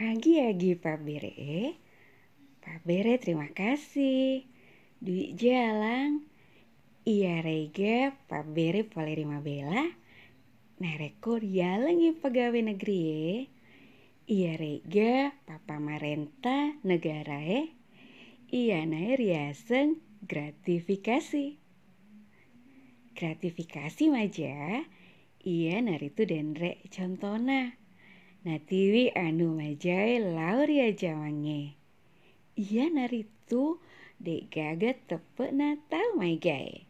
Agi-agi Pak Bere. Pak Bere terima kasih. Dwi jalang. Iya rega Pak Bere pole rima bela. Nereko jalang ya pegawai negeri ya. Iya rega Papa Marenta negara ya. Iya nae riaseng gratifikasi. Gratifikasi maja. Iya naritu denre contohna. Natiwi anu majae lauria jawange. nari naritu dek gaga tepe natal majai.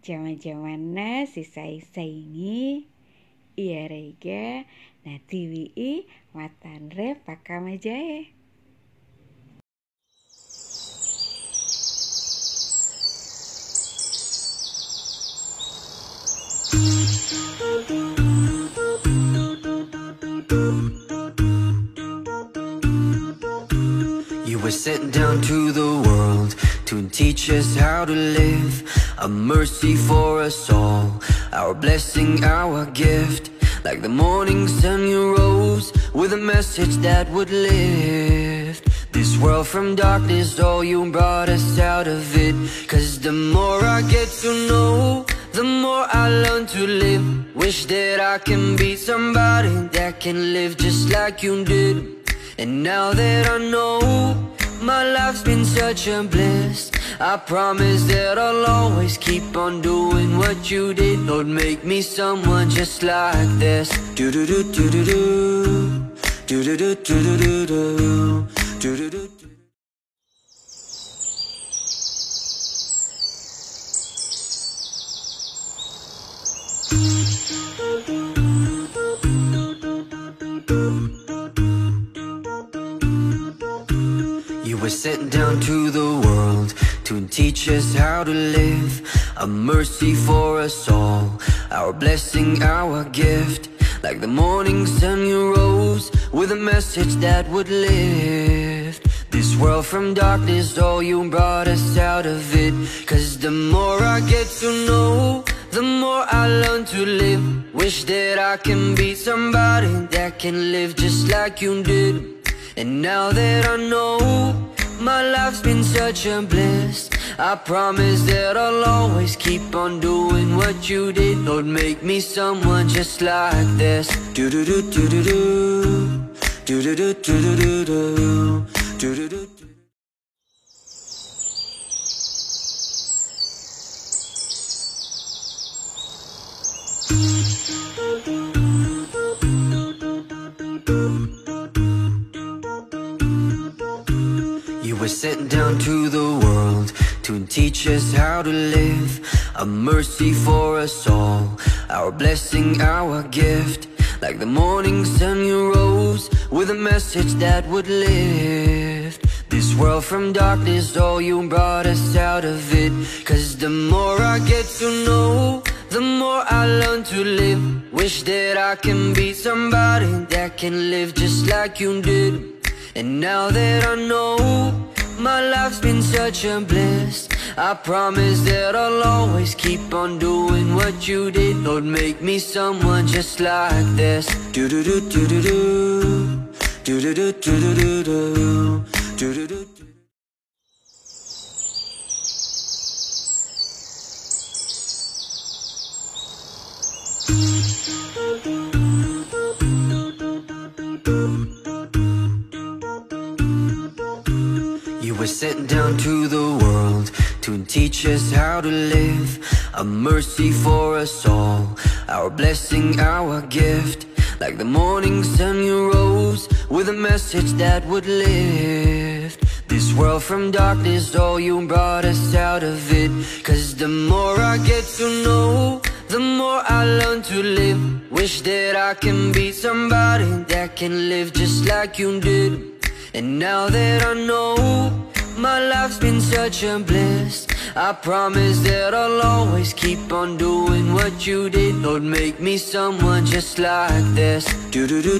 Jaman-jamanna si saingi iya rega natiwi i watan re pakamajae. Were sent down to the world to teach us how to live. A mercy for us all, our blessing, our gift. Like the morning sun, you rose with a message that would lift this world from darkness. Oh, you brought us out of it. Cause the more I get to know, the more I learn to live. Wish that I can be somebody that can live just like you did. And now that I know my life's been such a bliss. I promise that I'll always keep on doing what you did. Lord, make me someone just like this. Do do do do do do do do do do do do do do do You sent down to the world to teach us how to live. A mercy for us all, our blessing, our gift. Like the morning sun, you rose with a message that would lift this world from darkness. Oh, you brought us out of it. Cause the more I get to know, the more I learn to live. Wish that I can be somebody that can live just like you did. And now that I know life's been such a bliss. I promise that I'll always keep on doing what you did. Lord, make me someone just like this. Do do do were sent down to the world to teach us how to live. A mercy for us all, our blessing, our gift. Like the morning sun, you rose with a message that would lift this world from darkness. Oh, you brought us out of it. Cause the more I get to know, the more I learn to live. Wish that I can be somebody that can live just like you did. And now that I know my life's been such a bliss I promise that I'll always keep on doing what you did. Lord, make me someone just like this. Do do do were sent down to the world to teach us how to live. A mercy for us all, our blessing, our gift. Like the morning sun, you rose with a message that would lift this world from darkness. Oh, you brought us out of it. Cause the more I get to know, the more I learn to live. Wish that I can be somebody that can live just like you did. And now that I know my life's been such a bliss. I promise that I'll always keep on doing what you did. Lord, make me someone just like this. Do do do